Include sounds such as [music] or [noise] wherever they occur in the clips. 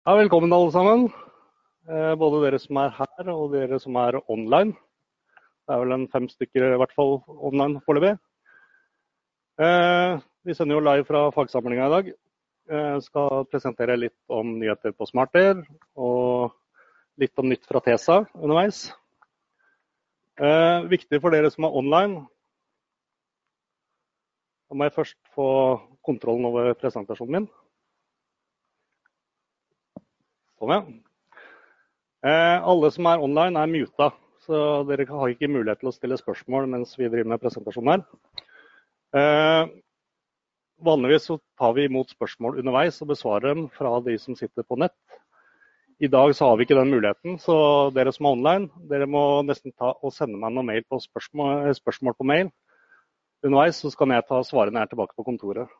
Ja, velkommen alle sammen. Eh, både dere som er her og dere som er online. Det er vel en fem stykker i hvert fall online foreløpig. Eh, vi sender jo live fra fagsamlinga i dag. Jeg eh, skal presentere litt om nyheter på Smarter og litt om nytt fra TESA underveis. Viktig for dere som er online. Da må jeg først få kontrollen over presentasjonen min. Sånn, ja. Eh, alle som er online, er muta, så dere har ikke mulighet til å stille spørsmål mens vi driver med presentasjonen her. Eh, vanligvis så tar vi imot spørsmål underveis og besvarer dem fra de som sitter på nett. I dag så har vi ikke den muligheten, så dere som er online, dere må nesten ta og sende meg noen mail på spørsmål, spørsmål på mail underveis, så skal jeg ta svarene her er tilbake på kontoret.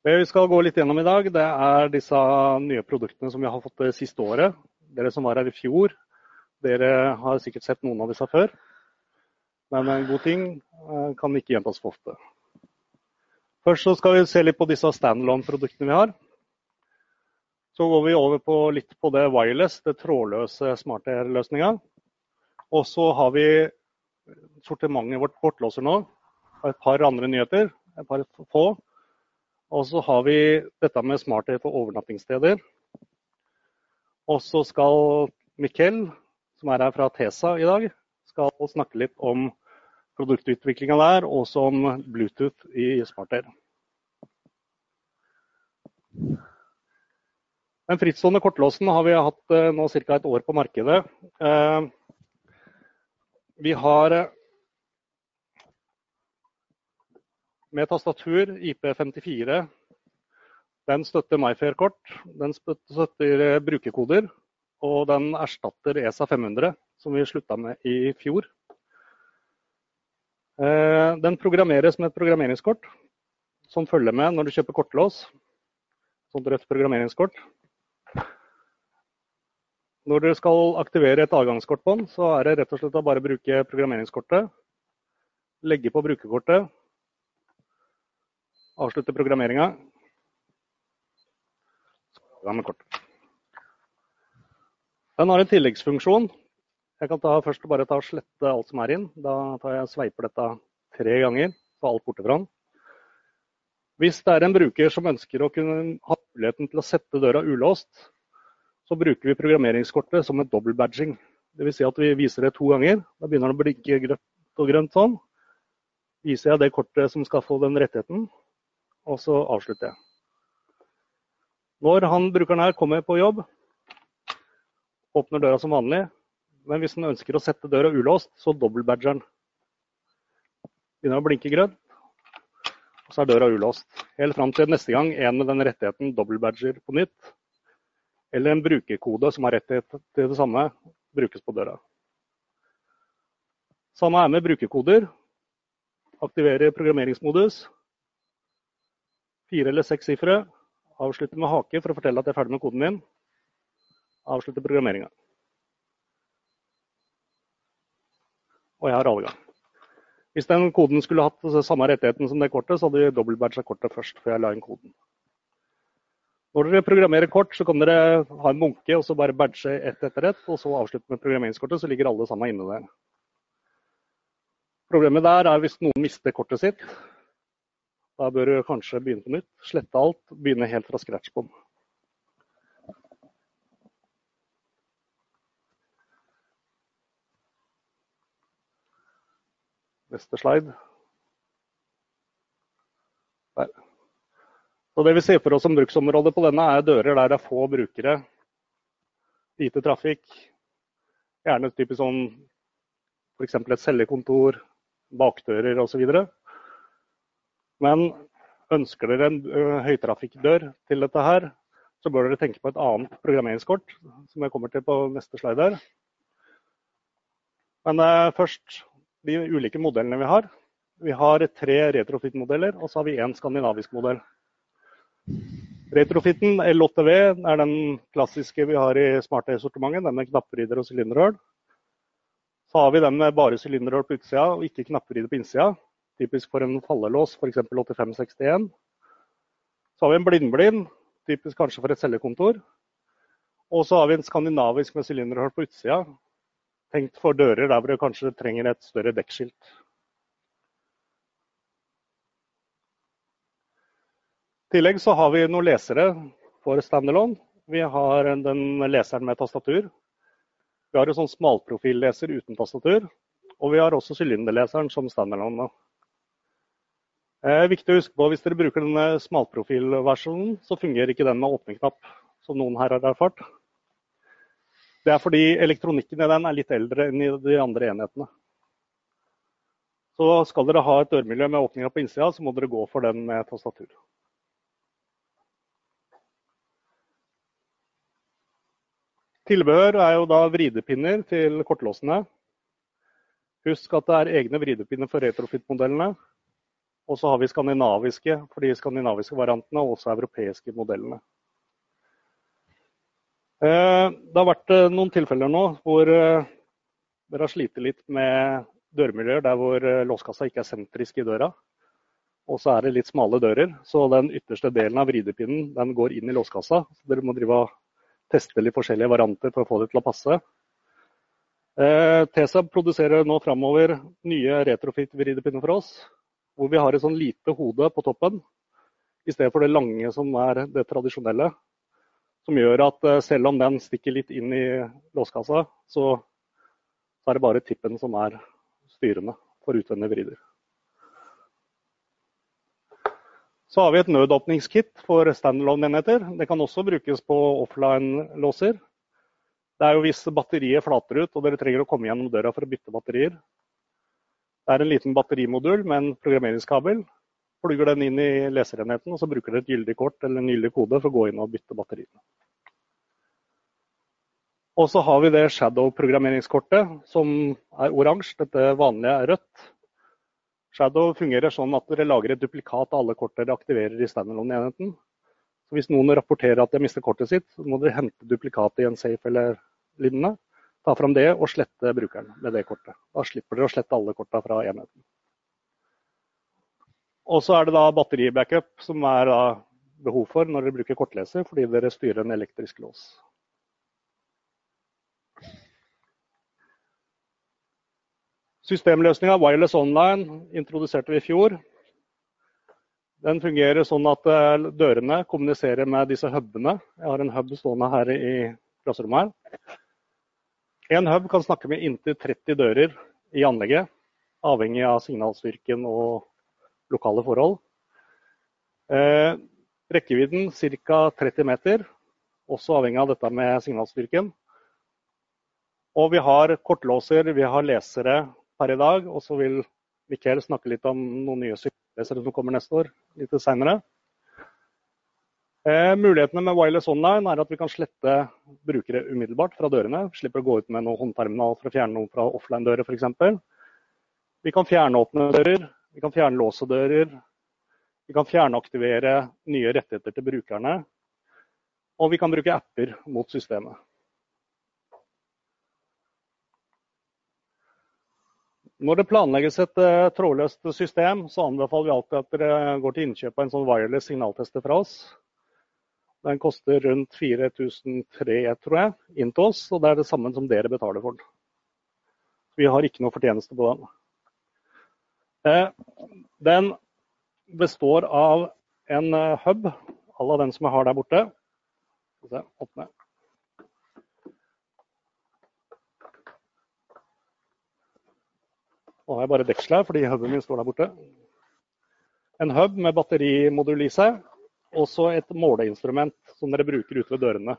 Det vi skal gå litt gjennom i dag, det er disse nye produktene som vi har fått det siste året. Dere som var her i fjor, dere har sikkert sett noen av disse før. Men en god ting eh, kan ikke gjentas for ofte. Først så skal vi se litt på disse standalone-produktene vi har. Så går vi over på litt på det wireless, det trådløse smartere-løsninga. Og så har vi sortimentet vårt bortlåser nå. Og et par andre nyheter. Et par få. Og så har vi dette med smarthet for overnattingssteder. Og så skal Mikkel, som er her fra TESA i dag, skal snakke litt om produktutviklinga der, og om Bluetooth i smarter. Den frittstående kortlåsen har vi hatt eh, nå ca. et år på markedet. Eh, vi har med tastatur IP54. Den støtter MyFair-kort, den støtter eh, brukerkoder, og den erstatter ESA 500, som vi slutta med i fjor. Eh, den programmeres med et programmeringskort som følger med når du kjøper kortlås. Sånt rødt programmeringskort. Når dere skal aktivere et avgangskort på den, så er det rett og slett å bare bruke programmeringskortet. Legge på brukerkortet avslutte programmeringa. Den har en tilleggsfunksjon. Jeg kan ta, først bare ta og slette alt som er inn. Da tar jeg sveiper dette tre ganger, så alt borte fra den. Hvis det er en bruker som ønsker å kunne ha muligheten til å sette døra ulåst, så bruker vi programmeringskortet som et dobbeltbadging. Dvs. Si at vi viser det to ganger. Da begynner det å blinke grønt og grønt sånn. Viser jeg det kortet som skal få den rettigheten, og så avslutter jeg. Når han brukeren her kommer på jobb, åpner døra som vanlig. Men hvis han ønsker å sette døra ulåst, så dobbeltbadger han. Begynner å blinke grønt, og så er døra ulåst. Helt fram til neste gang en med den rettigheten dobbeltbadger på nytt. Eller en brukerkode som har rettighet til det samme, brukes på døra. Samme er med brukerkoder. Aktivere programmeringsmodus fire eller seks sifre. Avslutte med hake for å fortelle at jeg er ferdig med koden min. Avslutte programmeringa. Og jeg har adgang. Hvis den koden skulle hatt samme rettigheten som det kortet, så hadde vi dobbeltbadga kortet først før jeg la inn koden. Når dere programmerer kort, så kan dere ha en bunke og så bare badge ett etter ett, og så avslutte med programmeringskortet, så ligger alle sammen inne der. Problemet der er hvis noen mister kortet sitt, da bør du kanskje begynne på nytt. Slette alt, begynne helt fra scratch på den. Neste slide. Der. Så det vi ser for oss som bruksområde på denne, er dører der det er få brukere. Lite trafikk. Gjerne typisk sånn f.eks. et cellekontor, bakdører osv. Men ønsker dere en høytrafikkdør til dette her, så bør dere tenke på et annet programmeringskort, som jeg kommer til på neste slide her. Men eh, først de ulike modellene vi har. Vi har tre retrofit-modeller, og så har vi én skandinavisk modell. Retrofitten L8V er den klassiske vi har i smarte-sortimentet, den med knapperyder og sylinderhull. Så har vi den med bare sylinderhull på utsida og ikke knapperyder på innsida typisk for en fallelås, f.eks. 8561. Så har vi en blindblind, typisk kanskje for et cellekontor. Og så har vi en skandinavisk med sylinderhull på utsida. Tenkt for dører der hvor du kanskje trenger et større dekkskilt. I tillegg så har vi noen lesere for standalone. Vi har den leseren med tastatur. Vi har en sånn smalprofilleser uten tastatur. Og vi har også sylinderleseren som standalone. Er viktig å huske på Hvis dere bruker denne smalprofilversjonen, så fungerer ikke den med åpneknapp, som noen her har erfart. Det er fordi elektronikken i den er litt eldre enn i de andre enhetene. Så skal dere ha et dørmiljø med åpninger på innsida, så må dere gå for den med tastatur. Tilbehør er jo da vridepinner til kortlåsene. Husk at det er egne vridepinner for retrofit-modellene. Og så har vi skandinaviske for de skandinaviske variantene, og også europeiske modellene. Eh, det har vært eh, noen tilfeller nå hvor eh, dere har slitt litt med dørmiljøer der hvor låskassa ikke er sentrisk i døra. Og så er det litt smale dører, så den ytterste delen av vridepinnen den går inn i låskassa. Så dere må drive og teste litt forskjellige varianter for å få det til å passe. Eh, TESA produserer nå framover nye retrofit-vridepinner for oss, hvor vi har et sånn lite hode på toppen i stedet for det lange som er det tradisjonelle. Som gjør at eh, selv om den stikker litt inn i låskassa, så er det bare tippen som er styrende for utvendige vrider. Så har vi et nødåpningskit for standalone-enheter. Det kan også brukes på offline-låser. Det er jo hvis batteriet flater ut og dere trenger å komme gjennom døra for å bytte batterier. Det er en liten batterimodul med en programmeringskabel. Plugger den inn i leserenheten, og så bruker dere et gyldig kort eller en gyldig kode for å gå inn og bytte batteriene. Og så har vi det Shadow-programmeringskortet, som er oransje. Dette vanlige er rødt. Shadow fungerer sånn at dere lager et duplikat av alle kort dere aktiverer i standalone-enheten. Så Hvis noen rapporterer at de har mistet kortet sitt, så må dere hente duplikatet i en safe eller lignende. Ta fram det og slette brukeren med det kortet. Da slipper dere å slette alle kortene fra enheten. Og så er det da batteribackup som er behov for når dere bruker kortleser, fordi dere styrer en elektrisk lås. Systemløsninga Wireless Online introduserte vi i fjor. Den fungerer sånn at eh, dørene kommuniserer med disse hubene. Jeg har en hub stående her i klasserommet. her. En hub kan snakke med inntil 30 dører i anlegget, avhengig av signalstyrken og lokale forhold. Eh, rekkevidden ca. 30 meter, også avhengig av dette med signalstyrken. Og vi har kortlåser, vi har lesere, per i dag. Og så vil Mikkel snakke litt om noen nye sykelesere som kommer neste år, litt senere. Eh, mulighetene med Wireless Online er at vi kan slette brukere umiddelbart fra dørene. Slipper å gå ut med noen håndterminal for å fjerne noen fra offline-dører f.eks. Vi kan fjernåpne dører, vi kan fjernlåse dører. Vi kan fjernaktivere nye rettigheter til brukerne. Og vi kan bruke apper mot systemet. Når det planlegges et uh, trådløst system, så anbefaler vi alltid at dere går til innkjøp av en sånn wireless signaltester fra oss. Den koster rundt 4003 tror jeg, inn til oss, og det er det samme som dere betaler for den. Vi har ikke noe fortjeneste på den. Uh, den består av en uh, hub, à la den som jeg har der borte. Se, åpne. Nå har jeg bare deksel her fordi huben min står der borte. En hub med batterimodul i seg, og så et måleinstrument som dere bruker ute ved dørene.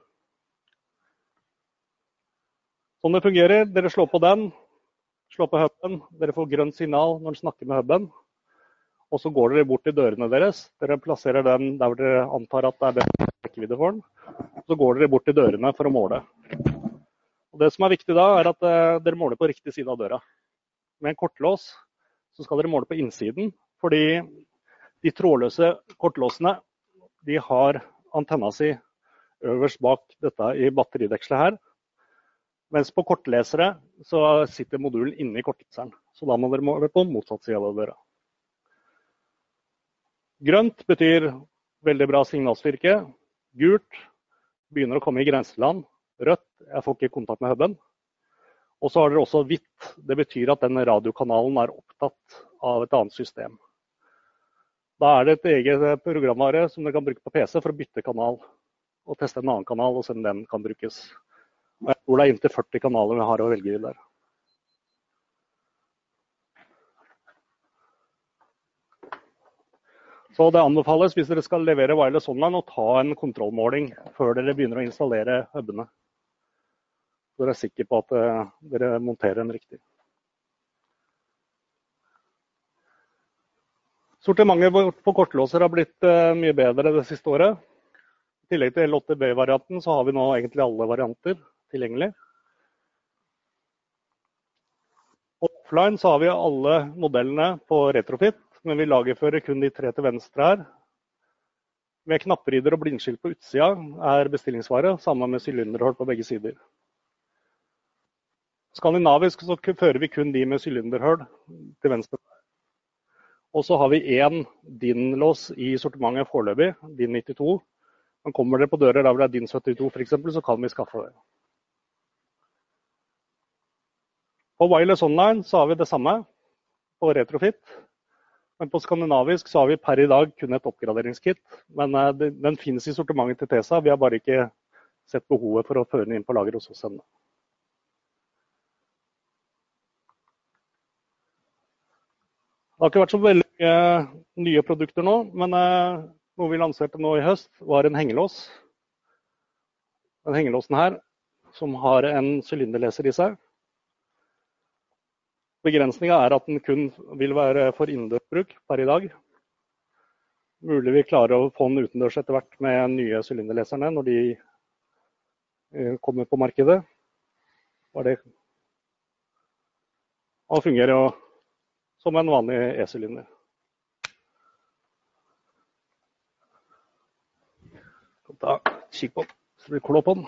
Sånn det fungerer, dere slår på den, slår på huben, dere får grønt signal når den snakker med huben. Og så går dere bort til dørene deres. Dere plasserer den der dere antar at det er best rekkevidde for den. Så går dere bort til dørene for å måle. Og det som er viktig da, er at eh, dere måler på riktig side av døra med en kortlås, så skal dere måle på innsiden. Fordi de trådløse kortlåsene de har antenna si øverst bak dette i batteridekselet her. Mens på kortlesere så sitter modulen inni kortleseren. Så da må dere måle på motsatt side av døra. Grønt betyr veldig bra signalstyrke. Gult begynner å komme i grenseland. Rødt jeg får ikke kontakt med huben. Og så har dere også hvitt. Det betyr at den radiokanalen er opptatt av et annet system. Da er det et eget programvare som dere kan bruke på PC for å bytte kanal. Og teste en annen kanal og se om den kan brukes. Og jeg tror det er inntil 40 kanaler vi har å velge i der. Så det anbefales hvis dere skal levere wireless online å ta en kontrollmåling før dere begynner å installere hubene. Så dere er sikre på at eh, dere monterer den riktig. Sortimentet på kortlåser har blitt eh, mye bedre det siste året. I tillegg til L8B-varianten så har vi nå egentlig alle varianter tilgjengelig. Offline så har vi alle modellene på retrofit men vi lagerfører kun de tre til venstre her. Med knapprider og blindskilt på utsida er bestillingsvare, sammen med sylinderhull på begge sider. Skandinavisk så fører vi kun de med sylinderhull til venstre. Og så har vi én DIN-lås i sortimentet foreløpig, DIN 92. Men kommer dere på dører der hvor det er DIN 72 f.eks., så kan vi skaffe det. På Wireless Online så har vi det samme på Retrofit. Men på skandinavisk så har vi per i dag kun et oppgraderingskit. Men den, den finnes i sortimentet til TESA. Vi har bare ikke sett behovet for å føre den inn på lager hos oss ennå. Det har ikke vært så veldig mye nye produkter nå, men uh, noe vi lanserte nå i høst, var en hengelås. Den hengelåsen her, som har en sylinderleser i seg. Begrensninga er at den kun vil være for innendørsbruk per i dag. Mulig vi klarer å få den utendørs etter hvert med nye sylinderleserne når de eh, kommer på markedet. Det og fungerer jo som en vanlig ESI-linje. Da kikk på den, så blir klå på den.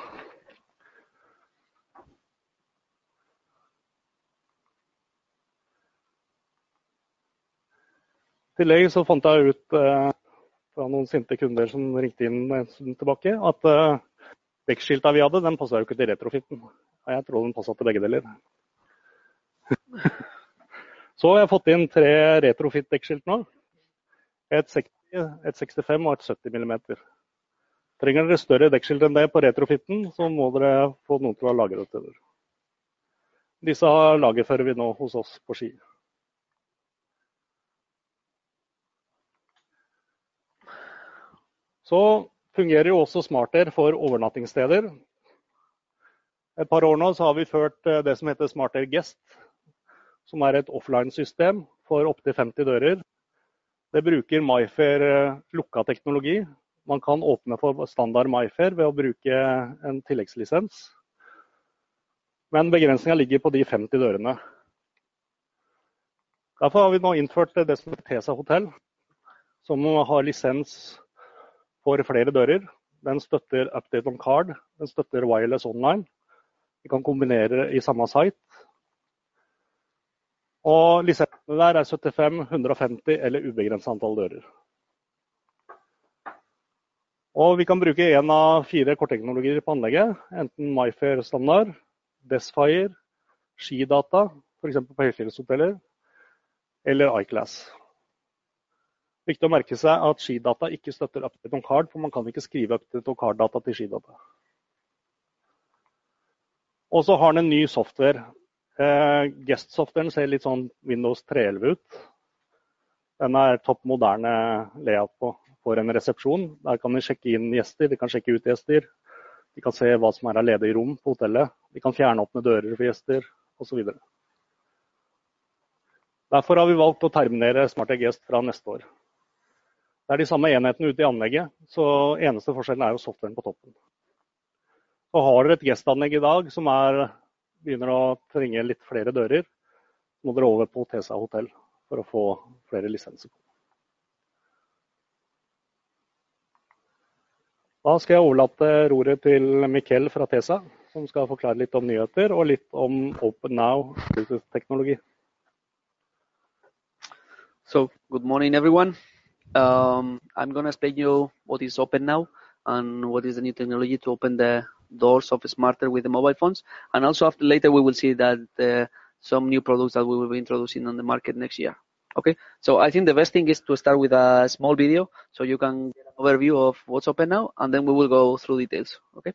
I tillegg så fant jeg ut eh, fra noen sinte kunder som ringte inn en stund tilbake, at eh, dekkskilta vi hadde, den passa jo ikke til retrofitten. Jeg tror den passa til begge deler. Så jeg har fått inn tre retrofit-dekkskilt nå. Et 60, et 65 og et 70 mm. Trenger dere større dekkskilt enn det på retrofitten, så må dere få noen til å lage det til dere. Disse lagerfører vi nå hos oss på Ski. Så fungerer jo også Smarter for overnattingssteder. Et par år nå har vi ført eh, det som heter Smarter Guest, som er et offline-system for opptil 50 dører. Det bruker MyFair eh, lukka teknologi. Man kan åpne for standard MyFair ved å bruke en tilleggslisens. Men begrensninga ligger på de 50 dørene. Derfor har vi nå innført det som heter TESA hotell, som har lisens for flere dører. Den støtter update on card, den støtter wireless online. Vi kan kombinere i samme site. Og lisensene der er 75, 150 eller ubegrenset antall dører. Og vi kan bruke én av fire kortteknologier på anlegget. Enten MyFair standard, Desfire, skidata, f.eks. på høyfjellshoteller, eller iClass. Viktig å merke seg at skidata ikke støtter update on card, for man kan ikke skrive update on card-data til skidata. Og så har den en ny software. Eh, Guest-softwaren ser litt sånn Windows 311 ut. Den er topp moderne layout på for en resepsjon. Der kan de sjekke inn gjester, de kan sjekke ut gjester. De kan se hva som er av ledige rom på hotellet. De kan fjerne åpne dører for gjester osv. Derfor har vi valgt å terminere Smart Guest fra neste år. Det er de samme enhetene ute i anlegget, så eneste forskjellen er jo softwaren på toppen. Så har dere et gestanlegg i dag som er, begynner å trenge litt flere dører, må dere over på Tesa hotell for å få flere lisenser. Da skal jeg overlate roret til Mikkel fra Tesa, som skal forklare litt om nyheter og litt om Open Now teknologi. So, good morning everyone. um, I'm gonna explain you what is open now and what is the new technology to open the doors of SMARTair with the mobile phones. And also after later we will see that uh, some new products that we will be introducing on the market next year. Okay, so I think the best thing is to start with a small video so you can get an overview of what's Openow and then we will go through details. Okay.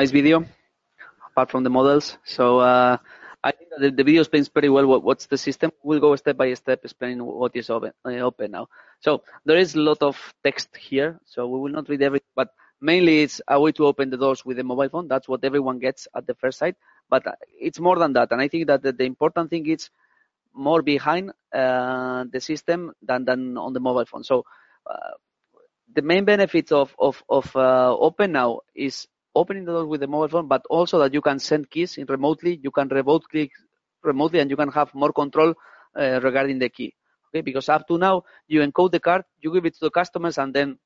Nice video, apart from the models. So uh, I think that the, the video explains pretty well what, what's the system. We'll go step by step explaining what is open, uh, open now. So there is a lot of text here, so we will not read everything, but mainly it's a way to open the doors with a mobile phone. That's what everyone gets at the first sight, but it's more than that. And I think that the, the important thing is more behind uh, the system than, than on the mobile phone. So uh, the main benefits of, of, of uh, Openow is opening the door with the mobile phone, but also that you can send keys in remotely, you can remote click remotely, and you can have more control uh, regarding the key. Okay, because up to now you encode the card, you give it to the customers, and then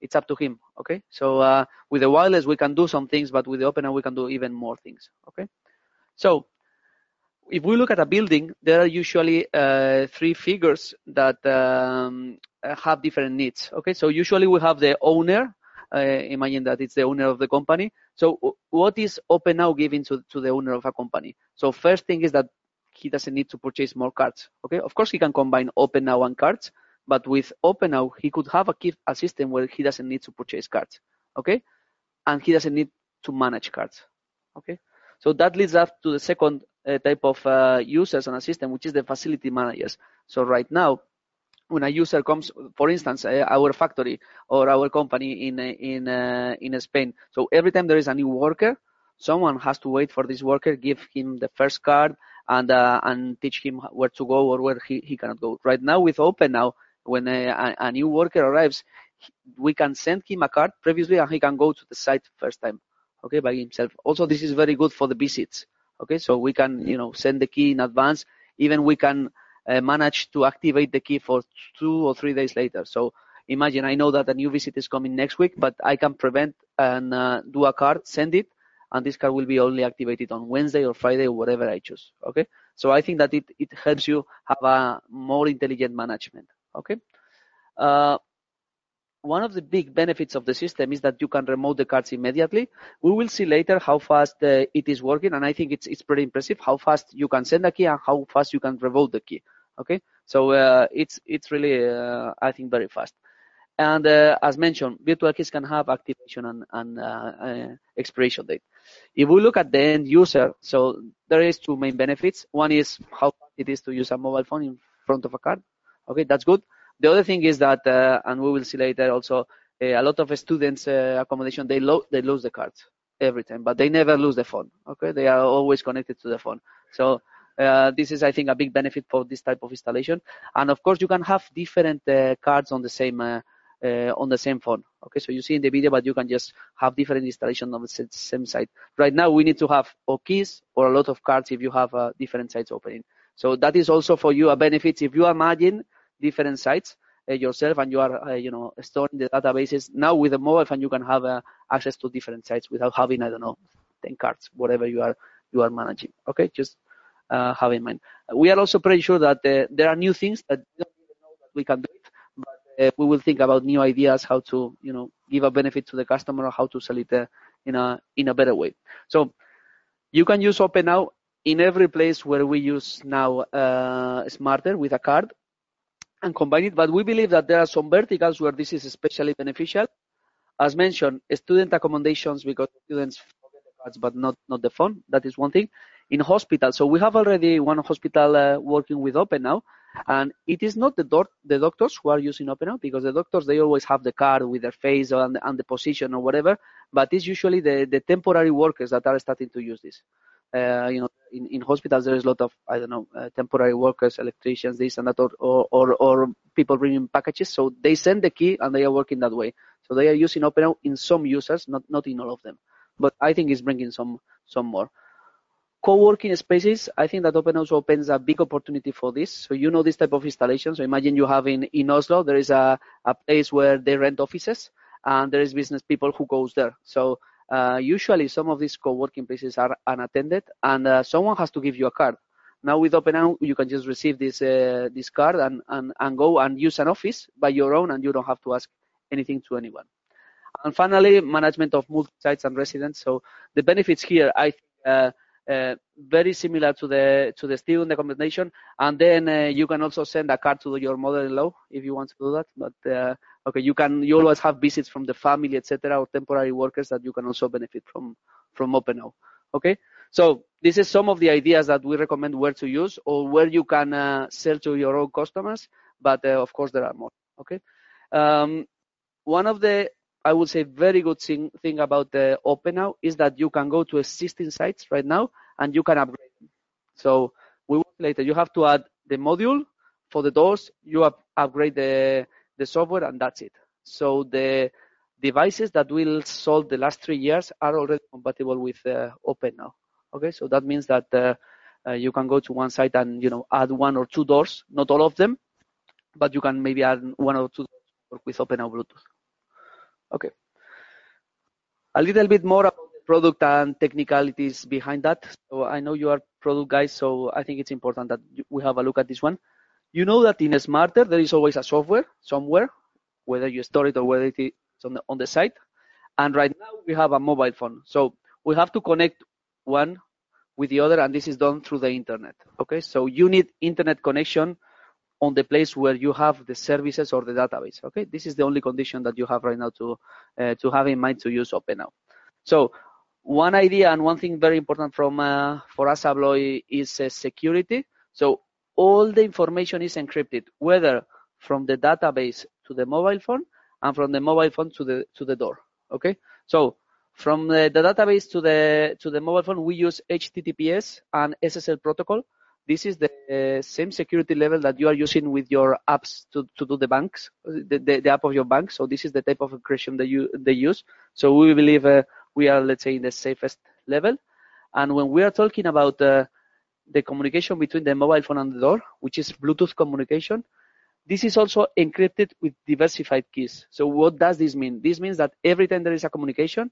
it's up to him. Okay, so uh, with the wireless we can do some things, but with the opener we can do even more things. Okay, so if we look at a building, there are usually uh, three figures that um, have different needs. Okay, so usually we have the owner imagine that it's the owner of the company. So what is Openow giving to, to the owner of a company? So first thing is that he doesn't need to purchase more cards. Okay, of course he can combine Openow and cards, but with Openow he could have a, a system where he doesn't need to purchase cards. Okay, and he doesn't need to manage cards. Okay, so that leads us to the second uh, type of uh, users on a system, which is the facility managers. So right now when a user comes, for instance, uh, our factory or our company in in uh, in Spain. So every time there is a new worker, someone has to wait for this worker, give him the first card, and uh, and teach him where to go or where he, he cannot go. Right now with Openow, when a, a new worker arrives, we can send him a card previously, and he can go to the site first time, okay, by himself. Also, this is very good for the visits. Okay, so we can you know send the key in advance. Even we can uh, manage to activate the key for two or three days later. So imagine I know that a new visit is coming next week, but I can prevent and uh, do a card, send it, and this card will be only activated on Wednesday or Friday or whatever I choose. Okay. So I think that it, it helps you have a more intelligent management. Okay. Uh, one of the big benefits of the system is that you can remote the cards immediately. We will see later how fast uh, it is working, and I think it's it's pretty impressive how fast you can send a key and how fast you can revoke the key. Okay, so uh, it's it's really uh, I think very fast. And uh, as mentioned, virtual keys can have activation and, and uh, uh, expiration date. If we look at the end user, so there is two main benefits. One is how it is to use a mobile phone in front of a card. Okay, that's good. The other thing is that, uh, and we will see later also, a lot of students accommodation they lo- they lose the cards every time, but they never lose the phone. Okay, they are always connected to the phone. So uh, this is, I think, a big benefit for this type of installation. And of course, you can have different uh, cards on the same uh, on the same phone. Okay, so you see in the video, but you can just have different installation on the same site. Right now, we need to have or keys or a lot of cards if you have different sites opening. So that is also for you a benefit if you are managing different sites uh, yourself and you are, uh, you know, storing the databases. Now with a mobile phone, you can have uh, access to different sites without having, I don't know, 10 cards, whatever you are you are managing. Okay, just Uh, have in mind. Uh, we are also pretty sure that uh, there are new things that we don't even know that we can do it, but we will think about new ideas how to, you know, give a benefit to the customer or how to sell it in a in a better way. So you can use Openow in every place where we use now uh, SMARTair with a card and combine it. But we believe that there are some verticals where this is especially beneficial. As mentioned, student accommodations because students forget the cards but not, not the phone. That is one thing. In hospital, so we have already one hospital uh, working with Openow, and it is not the, do- the doctors who are using Openow because the doctors they always have the card with their face and, and the position or whatever, but it's usually the, the temporary workers that are starting to use this. Uh, you know, in, in hospitals there is a lot of I don't know uh, temporary workers, electricians, this and that, or, or or people bringing packages. So they send the key and they are working that way. So they are using Openow in some users, not not in all of them. But I think it's bringing some some more. Co-working spaces, I think that open also opens a big opportunity for this. So you know this type of installation. So imagine you have in, in Oslo, there is a, a place where they rent offices and there is business people who goes there. So uh, usually some of these co-working places are unattended and uh, someone has to give you a card. Now with Openow, you can just receive this uh, this card and, and, and go and use an office by your own and you don't have to ask anything to anyone. And finally, management of multi-sites and residents. So the benefits here, I think, uh, uh, very similar to the to the student accommodation. And then uh, you can also send a card to your mother-in-law if you want to do that. But Okay, you can you always have visits from the family, etc., or temporary workers that you can also benefit from from Openow. Okay, so this is some of the ideas that we recommend where to use or where you can uh, sell to your own customers. But uh, of course, there are more. Okay, um, one of the I would say very good thing thing about the Openow is that you can go to existing sites right now and you can upgrade. So we will later. You have to add the module for the doors. You up, upgrade the the software, and that's it. So the devices that will sold the last three years are already compatible with uh, Openow. Okay, so that means that uh, uh, you can go to one site and you know add one or two doors, not all of them, but you can maybe add one or two doors with Openow Bluetooth. Okay. A little bit more about the product and technicalities behind that. So I know you are product guys, so I think it's important that we have a look at this one. You know that in SMARTair there is always a software somewhere, whether you store it or whether it is on the, on the site. And right now we have a mobile phone. So we have to connect one with the other and this is done through the internet. Okay, so you need internet connection on the place where you have the services or the database. Okay, this is the only condition that you have right now to uh, to have in mind to use Openow. So one idea and one thing very important from uh, for ASSA ABLOY is uh, security. So all the information is encrypted, whether from the database to the mobile phone and from the mobile phone to the to the door. Okay, so from the, the database to the to the mobile phone, we use HTTPS and SSL protocol. This is the same security level that you are using with your apps to, to do the banks, the, the, the, app of your bank. So this is the type of encryption that you they use. So we believe uh, we are, let's say, in the safest level. And when we are talking about uh, the communication between the mobile phone and the door, which is Bluetooth communication. This is also encrypted with diversified keys. So what does this mean? This means that every time there is a communication,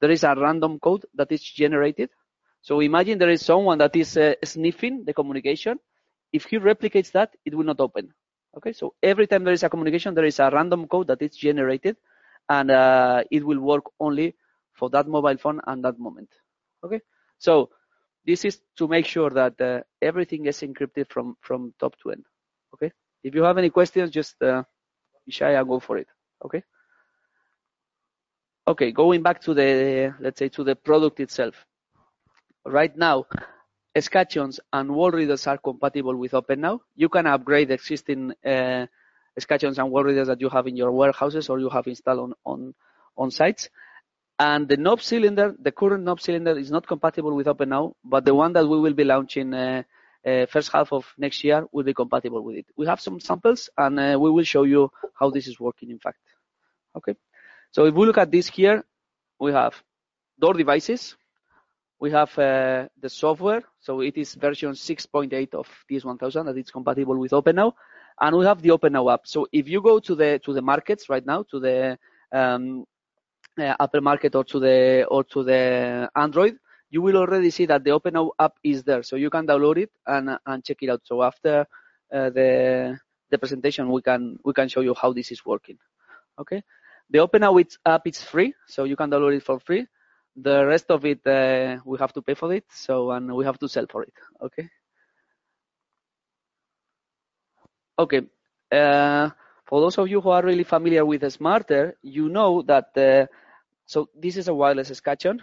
there is a random code that is generated. So imagine there is someone that is uh, sniffing the communication. If he replicates that, it will not open. Okay, so every time there is a communication, there is a random code that is generated, and uh, it will work only for that mobile phone and that moment. Okay, so this is to make sure that uh, everything is encrypted from, from top to end. Okay. If you have any questions, just uh, be shy and go for it. Okay. Okay, going back to the, let's say, to the product itself. Right now, escutcheons and wall readers are compatible with Openow. You can upgrade existing uh, escutcheons and wall readers that you have in your warehouses or you have installed on, on, on sites. And the knob cylinder, the current knob cylinder is not compatible with Openow, but the one that we will be launching uh, uh, first half of next year will be compatible with it. We have some samples and uh, we will show you how this is working in fact. Okay. So if we look at this here, we have door devices, we have uh, the software, so it is version 6.8 of TS1000 that is compatible with Openow, and we have the Openow app. So if you go to the to the markets right now, to the um, uh, Apple Market or to the or to the Android, you will already see that the Openow app is there, so you can download it and and check it out. So after uh, the the presentation, we can we can show you how this is working. Okay, the Openow app is free, so you can download it for free. The rest of it uh, we have to pay for it, so and we have to sell for it. Okay. Okay. Uh, for those of you who are really familiar with SMARTair, you know that uh, so this is a wireless escutcheon.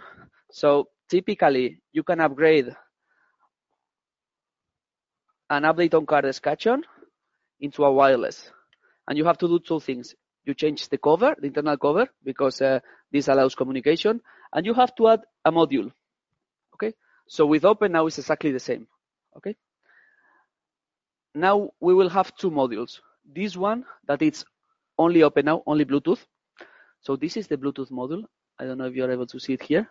So typically you can upgrade an update on card escutcheon into a wireless, and you have to do two things. You change the cover, the internal cover, because uh, this allows communication, and you have to add a module. Okay, so with Openow it's exactly the same. Okay. Now we will have two modules. This one that it's only Openow, only Bluetooth. So this is the Bluetooth module. I don't know if you're able to see it here.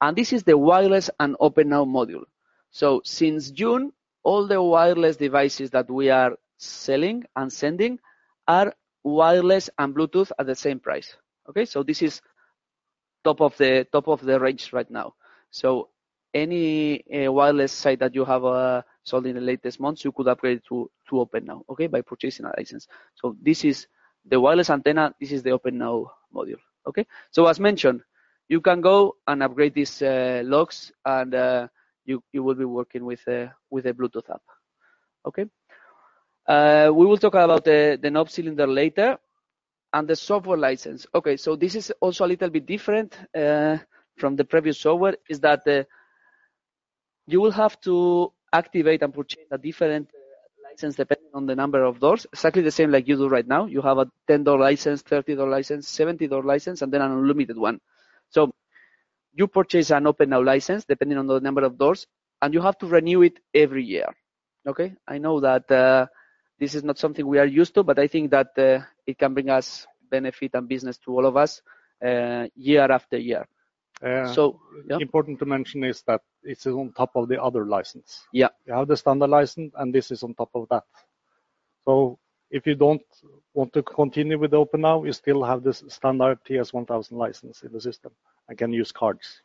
And this is the wireless and Openow module. So since June, all the wireless devices that we are selling and sending are wireless and Bluetooth at the same price. Okay, so this is top of the top of the range right now. So any uh, wireless site that you have uh, sold in the latest months, you could upgrade to to Openow. Okay, by purchasing a license. So this is the wireless antenna. This is the Openow module. Okay, so as mentioned, you can go and upgrade these uh, logs, and uh, you you will be working with a with a Bluetooth app. Okay. Uh, we will talk about the, the knob cylinder later and the software license. Okay, so this is also a little bit different uh, from the previous software is that uh, you will have to activate and purchase a different license depending on the number of doors, exactly the same like you do right now. You have a $10 license, $30 license, $70 license, and then an unlimited one. So you purchase an Openow license depending on the number of doors, and you have to renew it every year. Okay, I know that uh, this is not something we are used to, but I think that uh, it can bring us benefit and business to all of us uh, year after year. Uh, So, yeah. Important to mention is that it's on top of the other license. Yeah. You have the standard license, and this is on top of that. So if you don't want to continue with Openow, you still have this standard TS1000 license in the system and can use cards.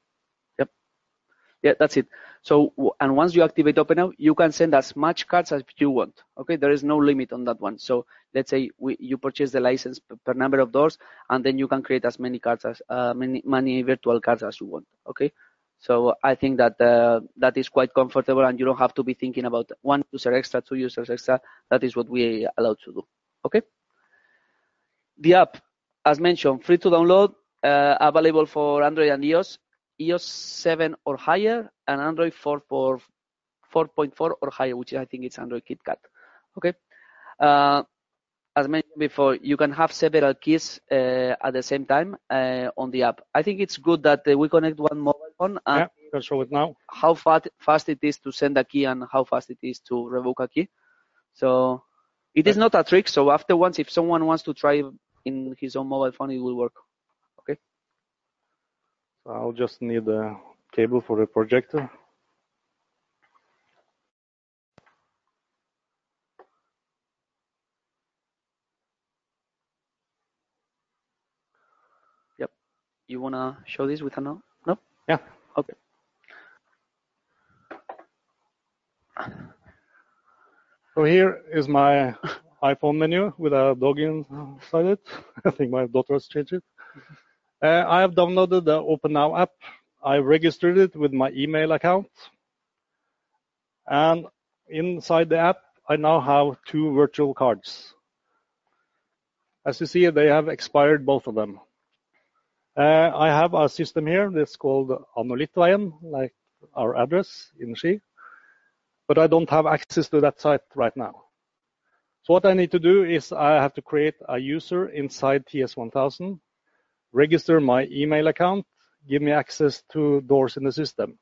Yeah, that's it. So, and once you activate Openow, you can send as much cards as you want. Okay, there is no limit on that one. So, let's say we, you purchase the license per, number of doors, and then you can create as many cards as uh, many many virtual cards as you want. Okay, so I think that uh, that is quite comfortable, and you don't have to be thinking about one user extra, two users extra. That is what we allowed to do. Okay. The app, as mentioned, free to download, uh, available for Android and iOS. iOS 7 or higher and Android 4 for 4.4 or higher, which I think it's Android KitKat. Okay. Uh, as mentioned before, you can have several keys uh, at the same time uh, on the app. I think it's good that uh, we connect one mobile phone and yeah, show it now. how fast fast it is to send a key and how fast it is to revoke a key. So it is not a trick. So after once, if someone wants to try in his own mobile phone, it will work. So I'll just need a cable for the projector. Yep. You wanna show this with a no? No? Yeah. Okay. So here is my iPhone menu with a dog inside it. [laughs] I think my daughter has changed it. Uh, I have downloaded the Openow app. I registered it with my email account. And inside the app, I now have two virtual cards. As you see, they have expired, both of them. Uh, I have a system here that's called Anolitveien, like our address in Ski, but I don't have access to that site right now. So what I need to do is I have to create a user inside TS1000, register my email account, give me access to doors in the system.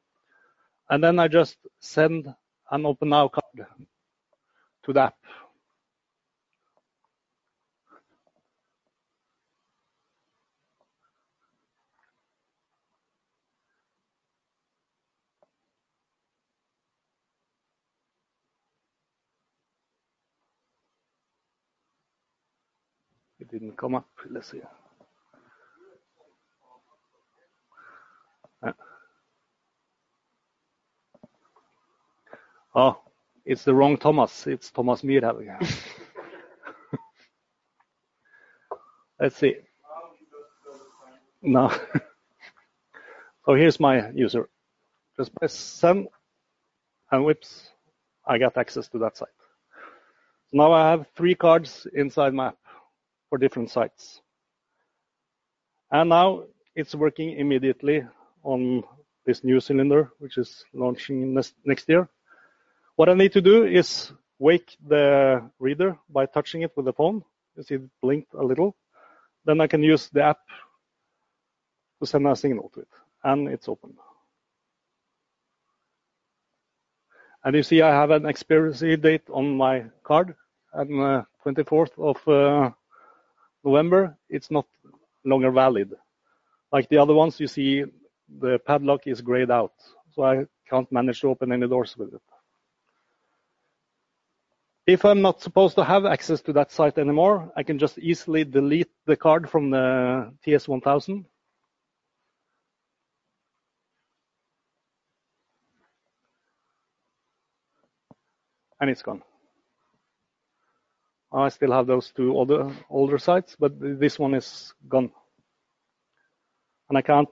And then I just send an Openow card to the app. It didn't come up. Let's see. Oh, it's the wrong Thomas. It's Thomas Myrhaug. [laughs] Let's see. No. [laughs] so here's my user. Just press send and whoops, I got access to that site. So now I have three cards inside my app for different sites. And now it's working immediately on this new cylinder, which is launching next, year. What I need to do is wake the reader by touching it with the phone. You see it blinked a little. Then I can use the app to send a signal to it, and it's open. And you see I have an expiry date on my card, and uh, 24th of uh, November, it's not longer valid. Like the other ones, you see the padlock is grayed out, so I can't manage to open any doors with it. If I'm not supposed to have access to that site anymore, I can just easily delete the card from the TS1000. And it's gone. I still have those two other older sites, but this one is gone. And I can't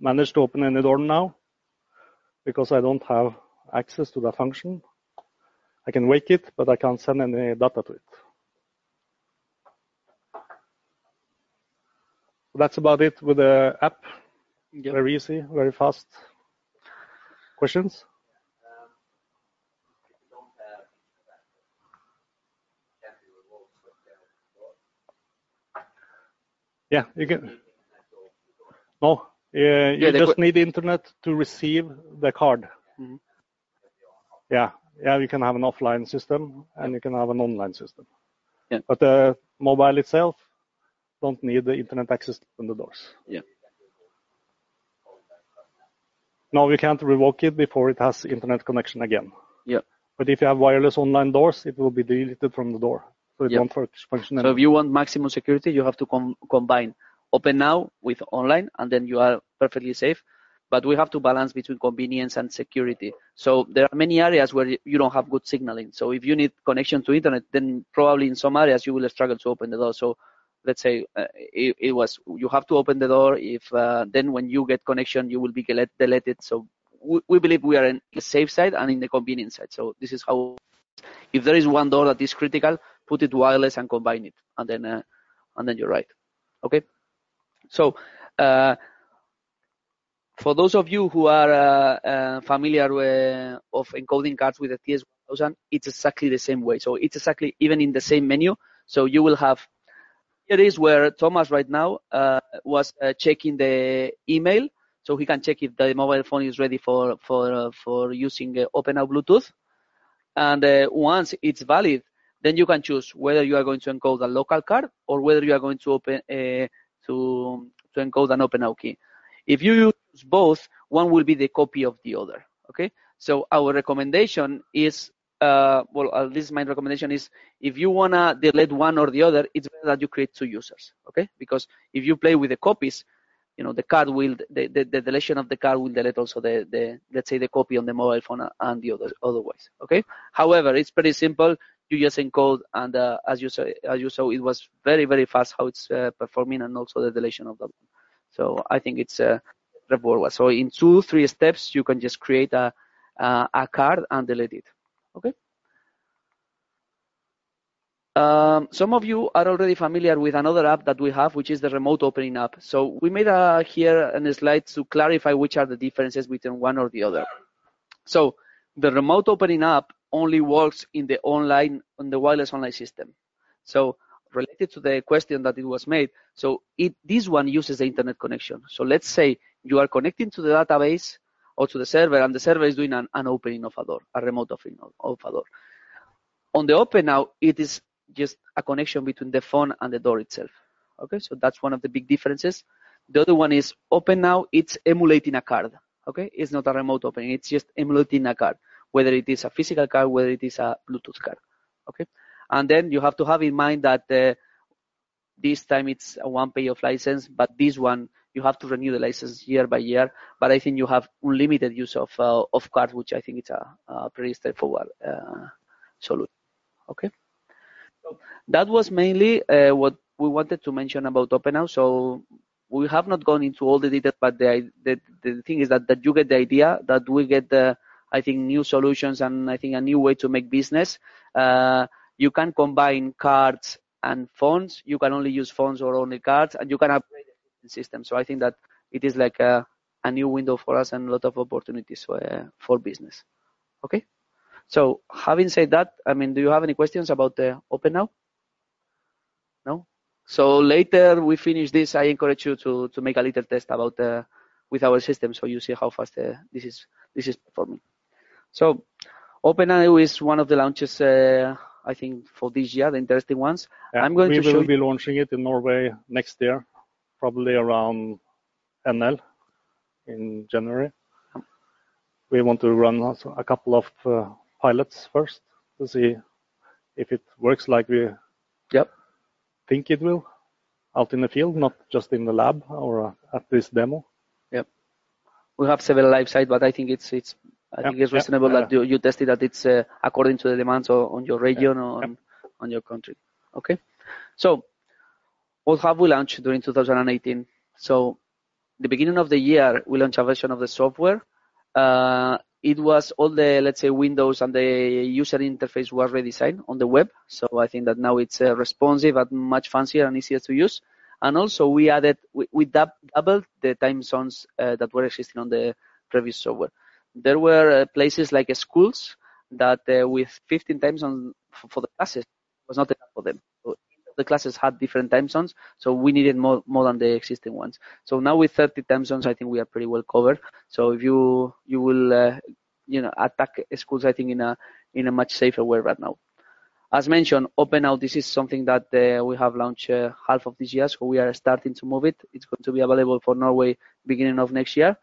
manage to open any door now because I don't have access to that function. I can wake it, but I can't send any data to it. That's about it with the app. Yep. Very easy, very fast. Questions? Yeah, you can. No, yeah, you Yeah, just need internet to receive the card. Mhm. Yeah, yeah, you can have an offline system and you can have an online system. Yeah. But the mobile itself don't need the internet access open the doors. Yeah. No, you can't revoke it before it has internet connection again. Yeah. But if you have wireless online doors, it will be deleted from the door, so it Yeah. won't func- function So if you want maximum security, you have to com- combine Openow with online, and then you are perfectly safe. But we have to balance between convenience and security. So there are many areas where you don't have good signaling. So if you need connection to internet, then probably in some areas you will struggle to open the door. So let's say uh, it, it was you have to open the door. If uh, then when you get connection, you will be delete- deleted. So we, we believe we are in the safe side and in the convenience side. So this is how. If there is one door that is critical, put it wireless and combine it, and then uh, and then you're right. Okay. So, uh, for those of you who are uh, uh, familiar with, of encoding cards with the TS1000, it's exactly the same way. So it's exactly even in the same menu. So you will have here is where Thomas right now uh, was uh, checking the email, so he can check if the mobile phone is ready for for uh, for using uh, Openow Bluetooth. And uh, once it's valid, then you can choose whether you are going to encode a local card or whether you are going to open uh, to to encode an key. If you use both, one will be the copy of the other. Okay. So our recommendation is, uh, well, at least my recommendation is, if you wanna delete one or the other, it's better that you create two users. Okay. Because if you play with the copies, you know the card will the, the, the deletion of the card will delete also the, the let's say the copy on the mobile phone and the other otherwise okay however it's pretty simple you just encode and uh, as you saw as you saw it was very very fast how it's uh, performing and also the deletion of the one so i think it's uh, straightforward so in two three steps you can just create a a, a card and delete it okay Um, some of you are already familiar with another app that we have, which is the remote opening app. So we made a, here a slide to clarify which are the differences between one or the other. So the remote opening app only works in the online, on the wireless online system. So related to the question that it was made, so it, this one uses the internet connection. So let's say you are connecting to the database or to the server and the server is doing an, an opening of a door, a remote opening of, of a door. On the Openow, it is just a connection between the phone and the door itself. Okay, so that's one of the big differences. The other one is Openow, it's emulating a card. Okay, it's not a remote opening, it's just emulating a card, whether it is a physical card, whether it is a Bluetooth card. Okay, and then you have to have in mind that uh, this time it's a one pay of license, but this one you have to renew the license year by year. But I think you have unlimited use of uh, of cards, which I think it's a, a pretty straightforward uh, solution. Okay that was mainly uh, what we wanted to mention about Openow. So we have not gone into all the details, but the, the, the thing is that, that you get the idea that we get the, I think, new solutions and I think a new way to make business. Uh, you can combine cards and phones. You can only use phones or only cards, and you can upgrade the system. So I think that it is like a, a new window for us and a lot of opportunities for, uh, for business. Okay. So having said that, I mean, do you have any questions about the Openow? No? So later we finish this, I encourage you to, to make a little test about uh, with our system so you see how fast uh, this is this is performing. So Openow is one of the launches uh, I think for this year, the interesting ones. Yeah, I'm going we to show will you. be launching it in Norway next year, probably around NL in January. We want to run a couple of uh, pilots first to see if it works like we Yep. think it will out in the field, not just in the lab or uh, at this demo. Yep. we have several live sites, but I think it's it's I Yeah, think it's reasonable yeah. that you, you test it that it's uh, according to the demands on your region or yeah. on, on your country. Okay, so what have we launched during 2018? So the beginning of the year we launched a version of the software. Uh, it was all the let's say Windows and the user interface was redesigned on the web. So I think that now it's uh, responsive and much fancier and easier to use. And also we added, we, we doubled the time zones uh, that were existing on the previous software. There were uh, places like schools that uh, with 15 time zones for, the classes was not enough for them. So the classes had different time zones, so we needed more, more than the existing ones. So now with 30 time zones, I think we are pretty well covered. So if you, you will, uh, you know, attack schools, I think in a, in a much safer way right now. As mentioned, Openow. this is something that uh, we have launched uh, half of this year, so we are starting to move it. It's going to be available for Norway beginning of next year.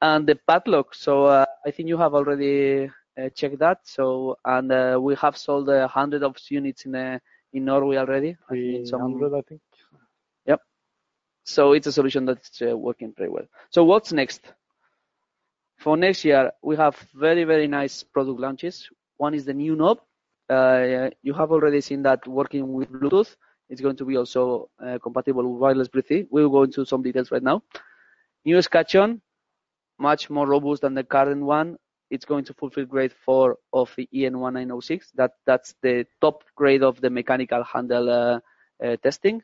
And the padlock, so uh, I think you have already uh, checked that. So, and uh, we have sold a hundred of units in uh, in Norway already. I think in 300, I think. so it's a solution that's uh, working pretty well. So what's next? For next year, we have very, very nice product launches. One is the new knob. Uh, you have already seen that working with Bluetooth. It's going to be also uh, compatible with wireless Bluetooth. We'll go into some details right now. New escutcheon, much more robust than the current one. It's going to fulfill grade 4 of the EN1906. That, that's the top grade of the mechanical handle uh, uh, testing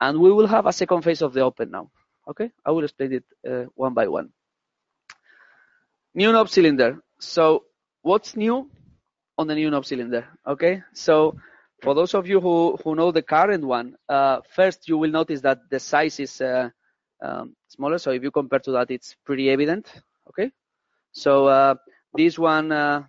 and we will have a second phase of the Openow. Okay, I will explain it uh, one by one. New knob cylinder. So what's new on the new knob cylinder? Okay, so for those of you who, who know the current one, uh, first you will notice that the size is uh, um, smaller. So if you compare to that, it's pretty evident. Okay, so uh, this one, uh,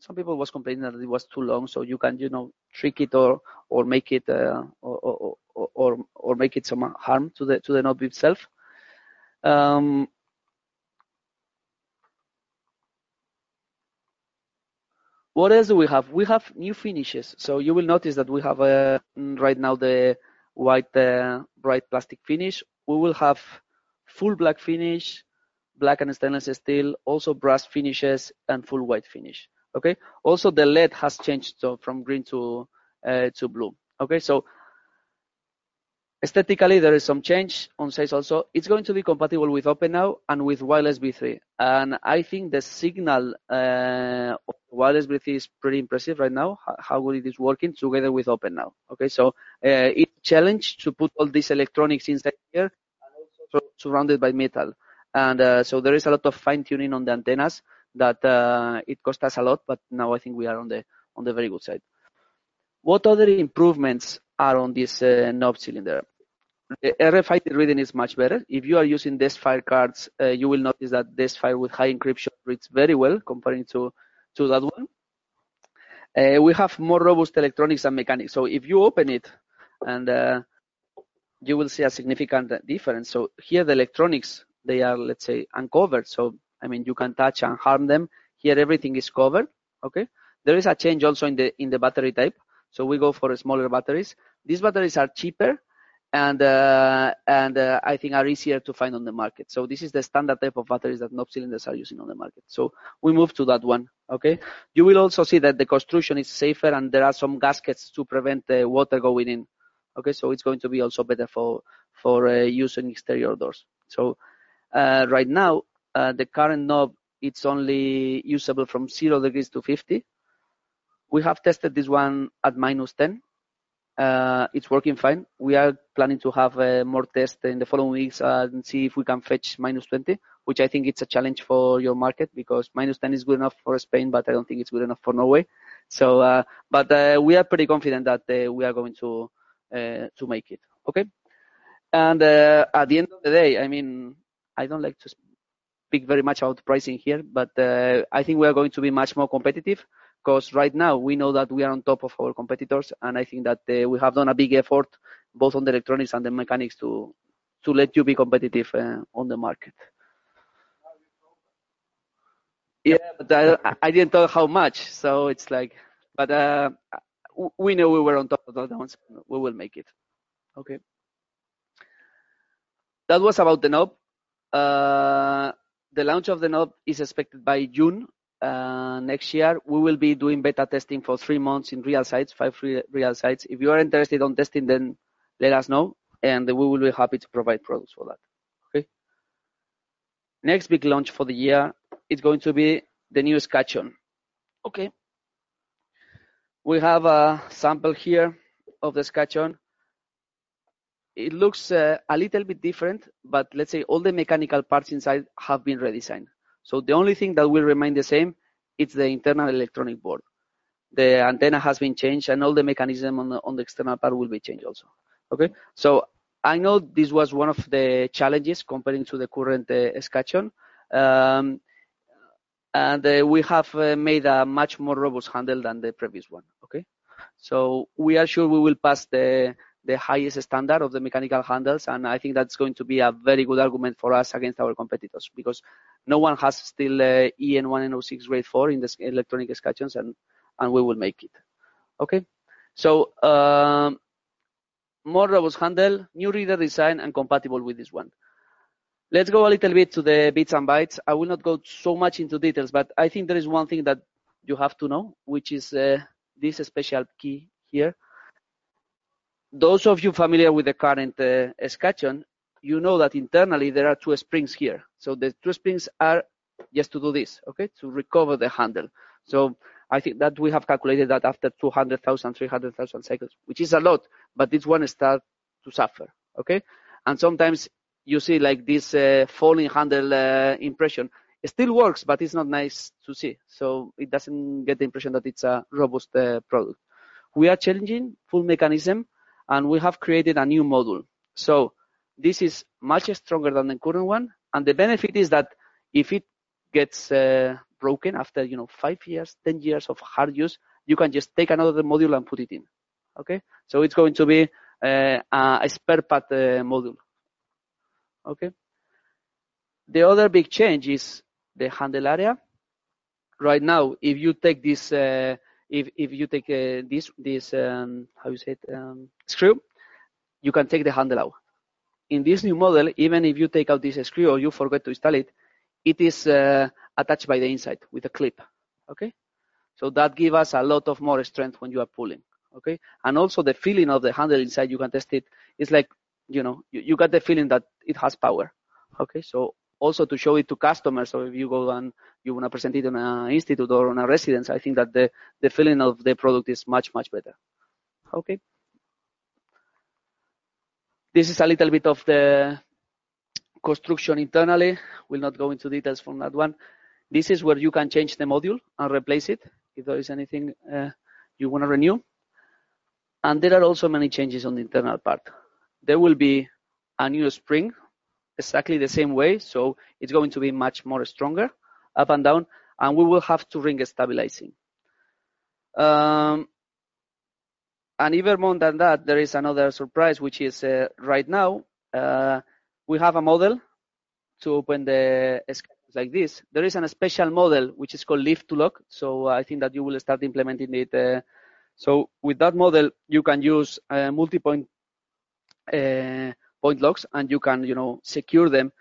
some people was complaining that it was too long, so you can you know trick it or or make it uh, or, or or- or make it some harm to the to the knob itself. Um, what else do we have? We have new finishes. So you will notice that we have uh, right now the white uh, bright plastic finish. We will have full black finish, black and stainless steel, also brass finishes and full white finish. Okay. Also the LED has changed so from green to uh, to blue. Okay. So Aesthetically, there is some change on size also. It's going to be compatible with Openow and with wireless V3. And I think the signal uh, wireless Bluetooth is pretty impressive right now, how good it is working together with Openow. Okay, so uh, it's a challenge to put all these electronics inside here and also surrounded by metal. And uh, so there is a lot of fine tuning on the antennas that uh, it cost us a lot, but now I think we are on the on the very good side. What other improvements are on this uh, knob cylinder? The RFID reading is much better. If you are using DESFire cards, uh, you will notice that DESFire with high encryption reads very well comparing to, to that one. Uh, we have more robust electronics and mechanics. So if you open it and uh, you will see a significant difference. So here the electronics, they are, let's say, uncovered. So, I mean, you can touch and harm them. Here everything is covered. Okay. There is a change also in the, in the battery type. So we go for smaller batteries. These batteries are cheaper and uh, and uh, I think are easier to find on the market. So this is the standard type of batteries that knob cylinders are using on the market. So we move to that one. Okay. You will also see that the construction is safer and there are some gaskets to prevent the water going in. Okay. So it's going to be also better for for uh, use in exterior doors. So uh, right now uh, the current knob it's only usable from zero degrees to 50 we have tested this one at minus 10. Uh, it's working fine. We are planning to have uh, more tests in the following weeks and see if we can fetch minus 20, which I think it's a challenge for your market because minus 10 is good enough for Spain, but I don't think it's good enough for Norway. So, uh, but we are pretty confident that we are going to uh, to make it. Okay. And at the end of the day, I mean, I don't like to speak very much about pricing here, but I think we are going to be much more competitive because right now we know that we are on top of our competitors, and I think that uh, we have done a big effort both on the electronics and the mechanics to to let you be competitive uh, on the market. Yeah, but I, I didn't tell how much, so it's like, but uh, we know we were on top of the ones. We will make it. Okay. That was about the knob. Uh, the launch of the knob is expected by June uh, next year, we will be doing beta testing for three months in real sites, five real sites. If you are interested on testing, then let us know, and we will be happy to provide products for that. Okay. Next big launch for the year is going to be the new escutcheon. Okay. We have a sample here of the escutcheon. It looks uh, a little bit different, but let's say all the mechanical parts inside have been redesigned. So the only thing that will remain the same is the internal electronic board. The antenna has been changed and all the mechanism on the, on the external part will be changed also. Okay, so I know this was one of the challenges comparing to the current uh. Um, and uh, we have uh, made a much more robust handle than the previous one. Okay, so we are sure we will pass the the highest standard of the mechanical handles, and I think that's going to be a very good argument for us against our competitors because no one has still uh, EN1 grade 4 in the electronic escutcheons, and and we will make it. Okay, so um, more robust handle, new reader design, and compatible with this one. Let's go a little bit to the bits and bytes. I will not go so much into details, but I think there is one thing that you have to know, which is uh, this special key here those of you familiar with the current uh, escutcheon, you know that internally there are two springs here. So the two springs are just to do this, okay, to recover the handle. So I think that we have calculated that after 200,000, 300,000 cycles, which is a lot, but this one starts to suffer, okay? And sometimes you see like this uh, falling handle uh, impression. It still works, but it's not nice to see. So it doesn't get the impression that it's a robust uh, product. We are challenging full mechanism and we have created a new module. So this is much stronger than the current one, and the benefit is that if it gets uh, broken after you know five years, ten years of hard use, you can just take another module and put it in. Okay, so it's going to be uh, a spare part uh, module. Okay. The other big change is the handle area. Right now, if you take this uh, if if you take uh, this this um, how you say it um, screw, you can take the handle out. In this new model, even if you take out this screw or you forget to install it, it is uh, attached by the inside with a clip. Okay, so that gives us a lot of more strength when you are pulling. Okay, and also the feeling of the handle inside, you can test it. It's like you know you, you got the feeling that it has power. Okay, so also to show it to customers. So if you go and you want to present it on an institute or on a residence, I think that the, the feeling of the product is much, much better. Okay. This is a little bit of the construction internally. We'll not go into details from that one. This is where you can change the module and replace it if there is anything uh, you want to renew. And there are also many changes on the internal part. There will be a new spring exactly the same way. So it's going to be much more stronger up and down, and we will have to ring stabilizing. Um, and even more than that, there is another surprise, which is uh, right now, uh, we have a model to open the schedules like this. There is a special model, which is called lift to lock. So I think that you will start implementing it. Uh, so with that model, you can use uh, multi-point uh, point locks and you can, you know, secure them.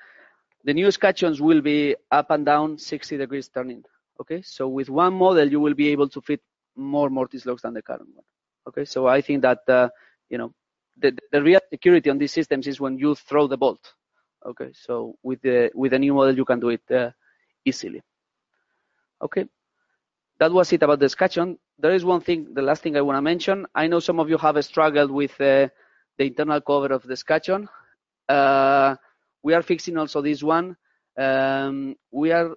The new escutcheons will be up and down 60 degrees turning. Okay, so with one model, you will be able to fit more mortise locks than the current one. Okay, so I think that, uh, you know, the, the real security on these systems is when you throw the bolt. Okay, so with the with the new model, you can do it uh, easily. Okay, that was it about the escutcheon. There is one thing, the last thing I want to mention. I know some of you have struggled with uh, the internal cover of the escutcheon. Uh, we are fixing also this one. Um, we are,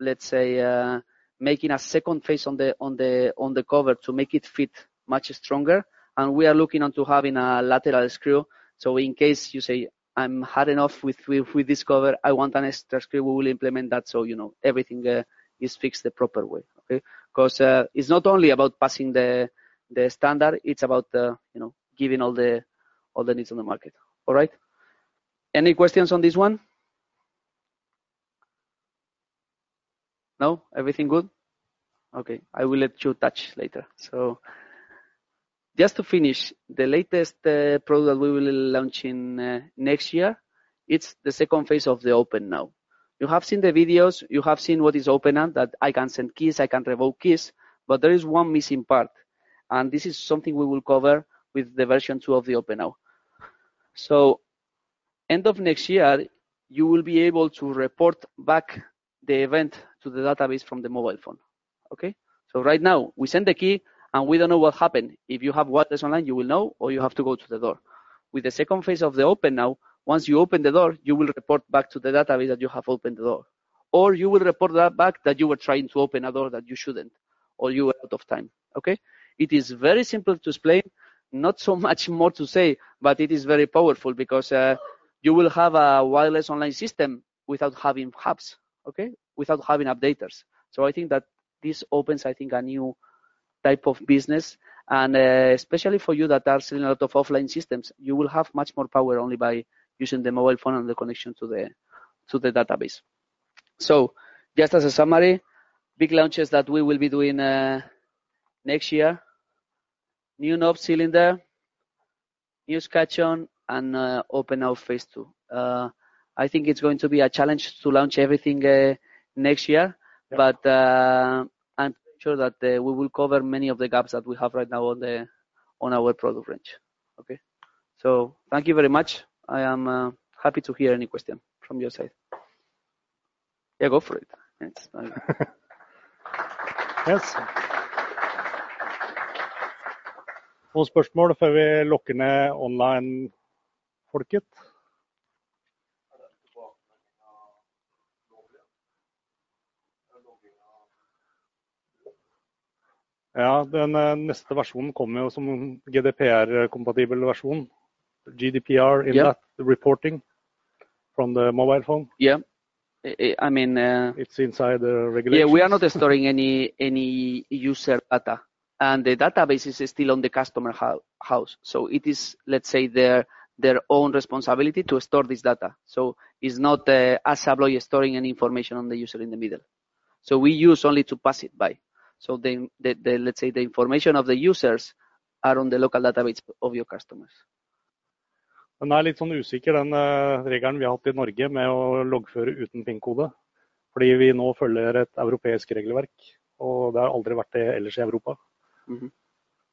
let's say, uh, making a second face on the on the on the cover to make it fit much stronger, and we are looking onto having a lateral screw. So in case you say I'm hard enough with, with with this cover, I want an extra screw. We will implement that so you know everything uh, is fixed the proper way. Okay, because uh, it's not only about passing the the standard; it's about uh, you know giving all the all the needs on the market. All right. Any questions on this one? No? Everything good? Okay, I will let you touch later. So just to finish, the latest uh, product that we will launch in uh, next year, it's the second phase of the Openow. You have seen the videos, you have seen what is Openow, that I can send keys, I can revoke keys, but there is one missing part. And this is something we will cover with the version 2 of the Openow. So end of next year, you will be able to report back the event to the database from the mobile phone. Okay? So right now, we send the key and we don't know what happened. If you have wireless online, you will know, or you have to go to the door. With the second phase of the Openow, once you open the door, you will report back to the database that you have opened the door. Or you will report that back that you were trying to open a door that you shouldn't, or you were out of time. Okay? It is very simple to explain not so [laughs] much more to say, but it is very powerful because uh, you will have a wireless online system without having hubs, okay, without having updaters. So I think that this opens, I think, a new type of business, and uh, especially for you that are selling a lot of offline systems, you will have much more power only by using the mobile phone and the connection to the to the database. So, just as a summary, big launches that we will be doing uh, next year new knob cylinder, new escutcheon, and uh, Openow phase two. Uh, I think it's going to be a challenge to launch everything uh, next year, yeah. but I'm sure that uh, we will cover many of the gaps that we have right now on the on our product range. Okay, so thank you very much. I am uh, happy to hear any question from your side. Yeah, go for it. yes. [laughs] Noen spørsmål før vi lukker ned online-folket? Ja, den eh, neste versjonen kommer jo som GDPR-kompatibel versjon. GDPR in yeah. that reporting from the mobile phone. Yeah. I mean, uh, it's inside the regulation. Yeah, we are not storing any any user data and the database is still on the customer house. So it is, let's say, their their own responsibility to store this data. So it's not uh, Abloy storing any information on the user in the middle. So we use only to pass it by. So the, the, the let's say the information of the users are on the local database of your customers. Den er litt sånn usikker, den uh, regelen vi har hatt i Norge med å loggføre uten PIN-kode. Fordi vi nå følger et europeisk regelverk, og det har aldri vært det ellers i Europa. Mm -hmm.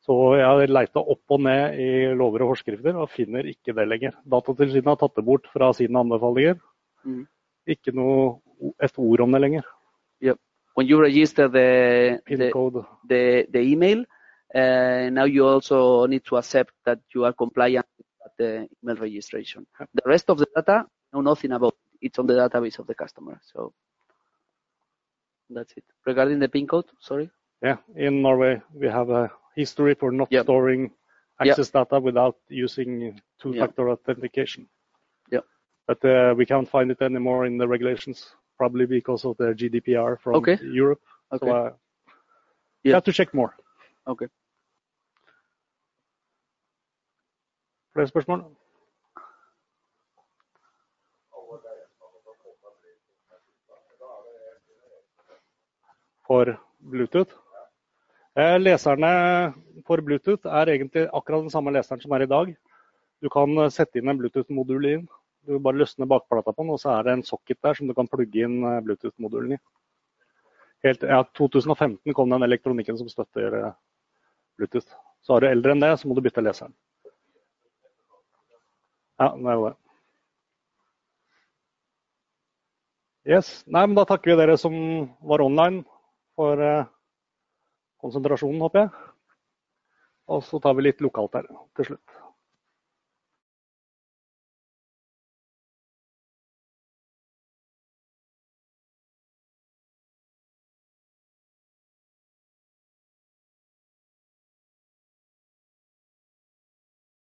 Så jeg har leita opp og ned i lover og forskrifter og finner ikke det lenger. Datatilsynet har tatt det bort fra sine anbefalinger. Mm. Ikke noe, et ord om det lenger. When you register the the, the, the email, uh, now you also need to accept that you are compliant with the email registration. Yep. The rest of the data, know nothing about. It. It's on the database of the customer. So that's it. Regarding the PIN code, sorry. Yeah, in Norway, we have a history for not Yep. storing Yep. access data without using two-factor authentication. Yep. But uh, we can't find it anymore in the regulations, probably because of the GDPR from Okay. Europe. Okay. So I yeah. Have to check more. Okay. Flere spørsmål? For Bluetooth? Eh, Leserne for Bluetooth er egentlig akkurat den samme leseren som er i dag. Du kan eh, sette inn en Bluetooth-modul inn. Du bare løsner bakplata på den, og så er det en socket der som du kan plugge inn eh, Bluetooth-modulen i. Helt, ja, 2015 kom den elektronikken som støtter eh, Bluetooth. Så er du eldre enn det, så må du bytte leseren. Ja, det er det. Yes. Nei, men da takker vi dere som var online for eh, konsentrasjonen, håper jeg. Og så tar vi litt lokalt her til slutt.